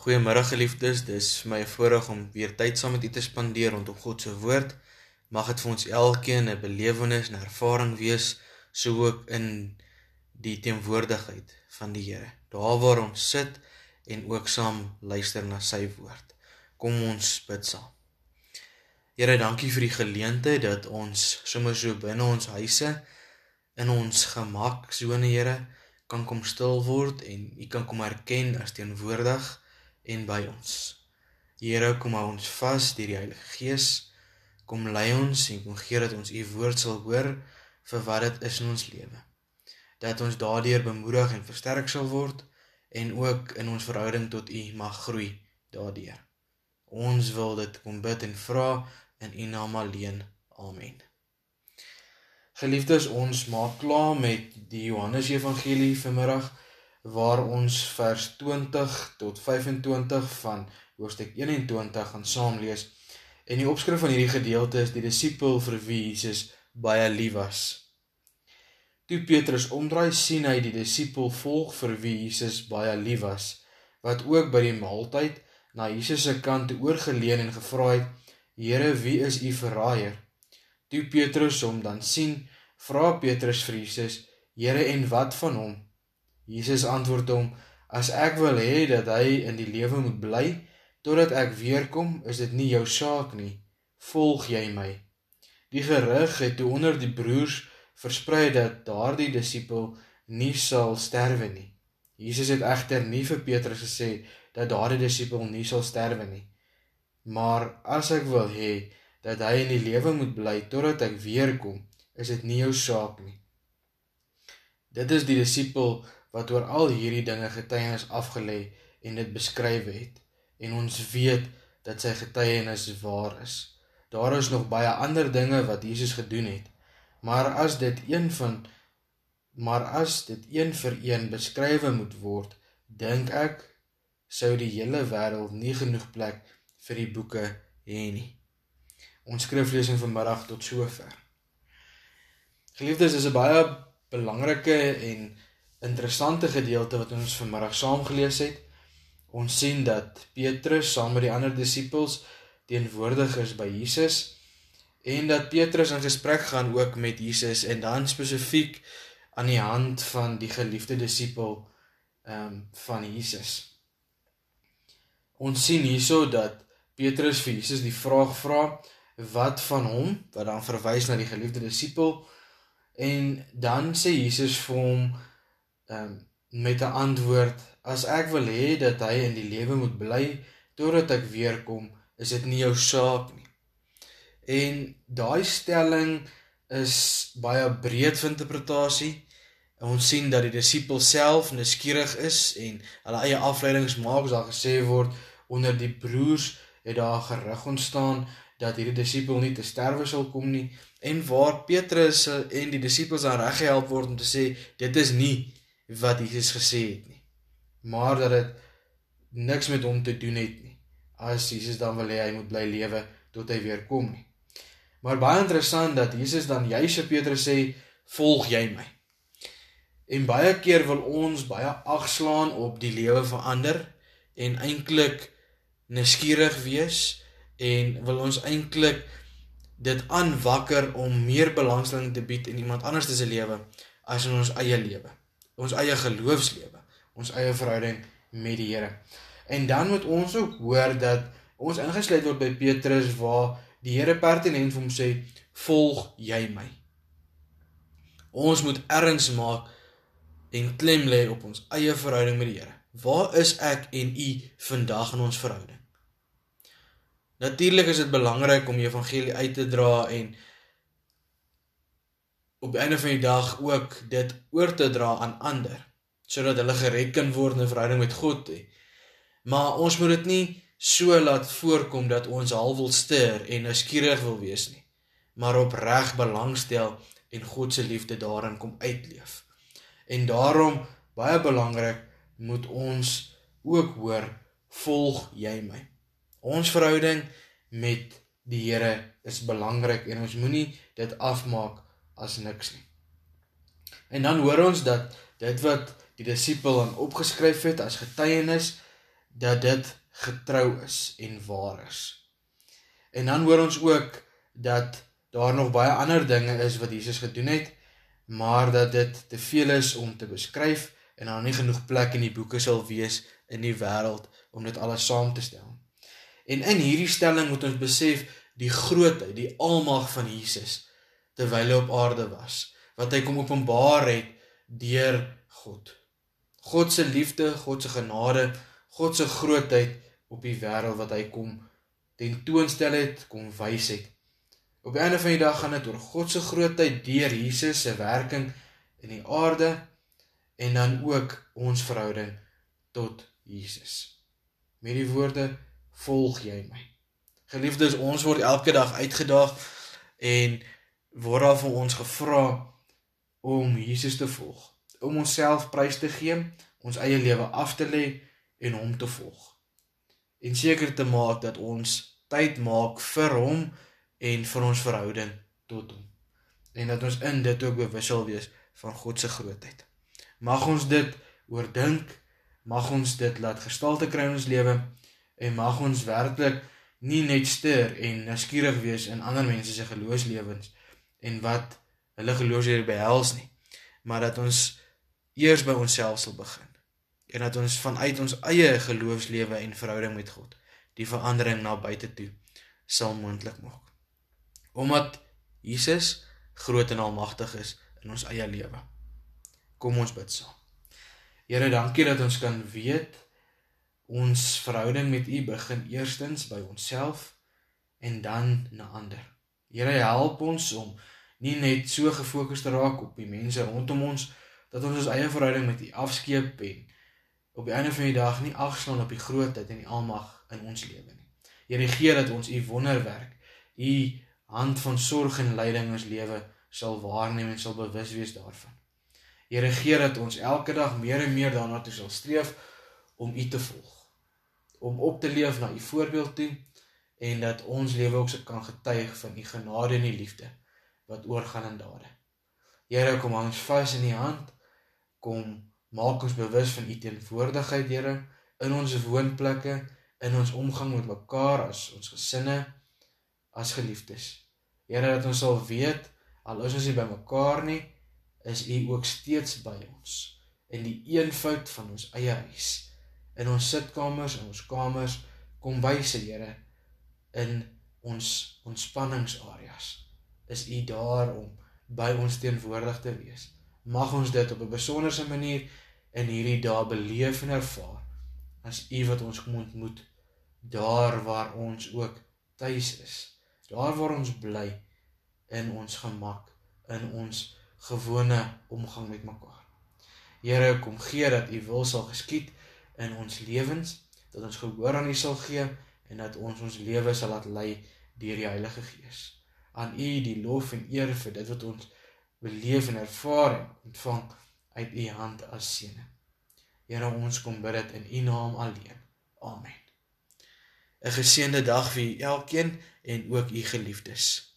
Goeiemôre geliefdes, dis vir my 'n voorreg om weer tyd saam met u te spandeer rondom God se woord. Mag dit vir ons elkeen 'n belewenis en ervaring wees, so ook in die teenwoordigheid van die Here. Daar waar ons sit en ook saam luister na sy woord. Kom ons bid saam. Here, dankie vir die geleentheid dat ons sommer so binne ons huise in ons gemak sone Here kan kom stil word en u kan kom erken as teenwoordig en by ons. Here, kom hou ons vas deur die Heilige Gees. Kom lei ons en kom gee dat ons u woord sal hoor vir wat dit is in ons lewe. Dat ons daardeur bemoedig en versterk sal word en ook in ons verhouding tot u mag groei daardeur. Ons wil dit kom bid en vra in u naam alleen. Amen. Geliefdes, ons maak klaar met die Johannes Evangelie vanmiddag waar ons vers 20 tot 25 van hoofstuk 21 gaan saam lees. En die opskrif van hierdie gedeelte is die disipel vir wie Jesus baie lief was. Toe Petrus omdraai sien hy die disipel volg vir wie Jesus baie lief was, wat ook by die maaltyd na Jesus se kant oorgeleun en gevra het: "Here, wie is u verraaier?" Toe Petrus hom dan sien, vra Petrus vir Jesus: "Here, en wat van hom?" Jesus antwoord hom: As ek wil hê dat hy in die lewe moet bly totdat ek weer kom, is dit nie jou saak nie. Volg jy my? Die gerug het toe onder die broers versprei dat daardie disipel nie sal sterwe nie. Jesus het egter nie vir Petrus gesê dat daardie disipel nie sal sterwe nie. Maar as ek wil hê dat hy in die lewe moet bly totdat ek weer kom, is dit nie jou saak nie. Dit is die disipel wat oor al hierdie dinge getuienis afgelê en dit beskryf het en ons weet dat sy getuienis waar is. Daar is nog baie ander dinge wat Jesus gedoen het. Maar as dit een van maar as dit een vir een beskrywe moet word, dink ek sou die hele wêreld nie genoeg plek vir die boeke hê nie. Ons skriflesing vanmiddag tot sover. Geliefdes, dis 'n baie belangrike en interessante gedeelte wat ons vanmiddag saam gelees het. Ons sien dat Petrus saam met die ander disippels teenwoordig is by Jesus en dat Petrus in gesprek gaan ook met Jesus en dan spesifiek aan die hand van die geliefde disipel ehm um, van Jesus. Ons sien hierso dat Petrus vir Jesus die vraag vra wat van hom wat dan verwys na die geliefde disipel en dan sê Jesus vir hom um, met 'n antwoord as ek wil hê dat hy in die lewe moet bly totdat ek weer kom, is dit nie jou saak nie. En daai stelling is baie breed van interpretasie. Ons sien dat die disipel self nuuskierig is en hulle eie afleidings maak, as daar gesê word onder die broers het daar gerug ontstaan dat hierdie disipel nie te sterwe sal kom nie en waar Petrus en die disippels aan reg gehelp word om te sê dit is nie wat Jesus gesê het nie. Maar dat dit niks met hom te doen het nie. As Jesus dan wil hê hy moet bly lewe tot hy weer kom nie. Maar baie interessant dat Jesus dan juis vir Petrus sê, "Volg jy my." En baie keer wil ons baie agslaan op die lewe van ander en eintlik nuuskierig wees en wil ons eintlik dit aanwakker om meer belangstelling te bied in iemand anders se lewe as in ons eie lewe ons eie geloofslewe, ons eie verhouding met die Here. En dan moet ons ook hoor dat ons ingesluit word by Petrus waar die Here pertinent vir hom sê, "Volg jy my." Ons moet erns maak en klem lê op ons eie verhouding met die Here. Waar is ek en u vandag in ons verhouding? Natuurlik is dit belangrik om die evangelie uit te dra en op die einde van die dag ook dit oor te dra aan ander sodat hulle gered kan word in 'n verhouding met God hê. Maar ons moet dit nie so laat voorkom dat ons half wil stuur en nuuskierig wil wees nie, maar opreg belangstel en God se liefde daarin kom uitleef. En daarom baie belangrik moet ons ook hoor volg jy my. Ons verhouding met die Here is belangrik en ons moenie dit afmaak as niks nie. En dan hoor ons dat dit wat die disipel aan opgeskryf het as getuienis dat dit getrou is en waar is. En dan hoor ons ook dat daar nog baie ander dinge is wat Jesus gedoen het, maar dat dit te veel is om te beskryf en daar nie genoeg plek in die boeke sal wees in die wêreld om dit alles saam te stel. En in hierdie stelling moet ons besef die grootheid, die almag van Jesus terwyl hy op aarde was, wat hy kom openbaar het deur God. God se liefde, God se genade, God se grootheid op die wêreld wat hy kom tentoonstel het, kom wys het. Op die einde van die dag gaan dit oor God se grootheid deur Jesus se werking in die aarde en dan ook ons verhouding tot Jesus. Met die woorde volg jy my. Geliefdes, ons word elke dag uitgedaag en word daar vir ons gevra om Jesus te volg, om onsself prys te gee, ons eie lewe af te lê en hom te volg. En seker te maak dat ons tyd maak vir hom en vir ons verhouding tot hom. En dat ons in dit ook bewus sal wees van God se grootheid. Mag ons dit oordink, mag ons dit laat gestalte kry in ons lewe en mag ons werklik nie net stuur en nuuskierig wees in ander mense se geloofslewens en wat hulle geloofslewe behels nie, maar dat ons eers by onsself sal begin en dat ons vanuit ons eie geloofslewe en verhouding met God die verandering na buite toe sal moontlik maak. Omdat Jesus groot en almagtig is in ons eie lewe. Kom ons bid saam. Here, dankie dat ons kan weet ons verhouding met U begin eerstens by onsself en dan na ander. Here, help ons om nie net so gefokus te raak op die mense rondom ons dat ons ons eie verhouding met U afskeep en op die einde van die dag nie agslaan op die grootheid en die almag in ons lewe nie. Here gee dat ons U wonderwerk, U hand van sorg en lyding in ons lewe sal waarneem en sal bewus wees daarvan. Here gee dat ons elke dag meer en meer daarna toe sal streef om U te volg, om op te leef na U voorbeeld toe en dat ons lewe ook se kan getuig van U genade en U liefde wat oorgaan in dade. Here, kom ons vas in U hand. Kom maak ons bewus van U teenwoordigheid, Here, in ons woonplekke, in ons omgang met mekaar as ons gesinne, as geliefdes. Here, dat ons sal weet al is ons nie by mekaar nie, is U ook steeds by ons in die eenvoud van ons eie huis, in ons sitkamers en ons kamers, kom wyse, Here, in ons ontspanningsareas is U daar om by ons teenwoordig te wees. Mag ons dit op 'n besonderse manier in hierdie dae beleef en ervaar as U wat ons kom ontmoet daar waar ons ook tuis is. Daar waar ons bly in ons gemak, in ons gewone omgang met mekaar. Here, kom gee dat U wil sal geskied in ons lewens, dat ons gehoor aan U sal gee en dat ons ons lewe sal laat lei deur die Heilige Gees aan U die lof en eer vir dit wat ons beleef en ervaar en ontvang uit U hand as seëning. Here ons kom bid dit in U naam alleen. Amen. 'n Geseënde dag vir elkeen en ook U geliefdes.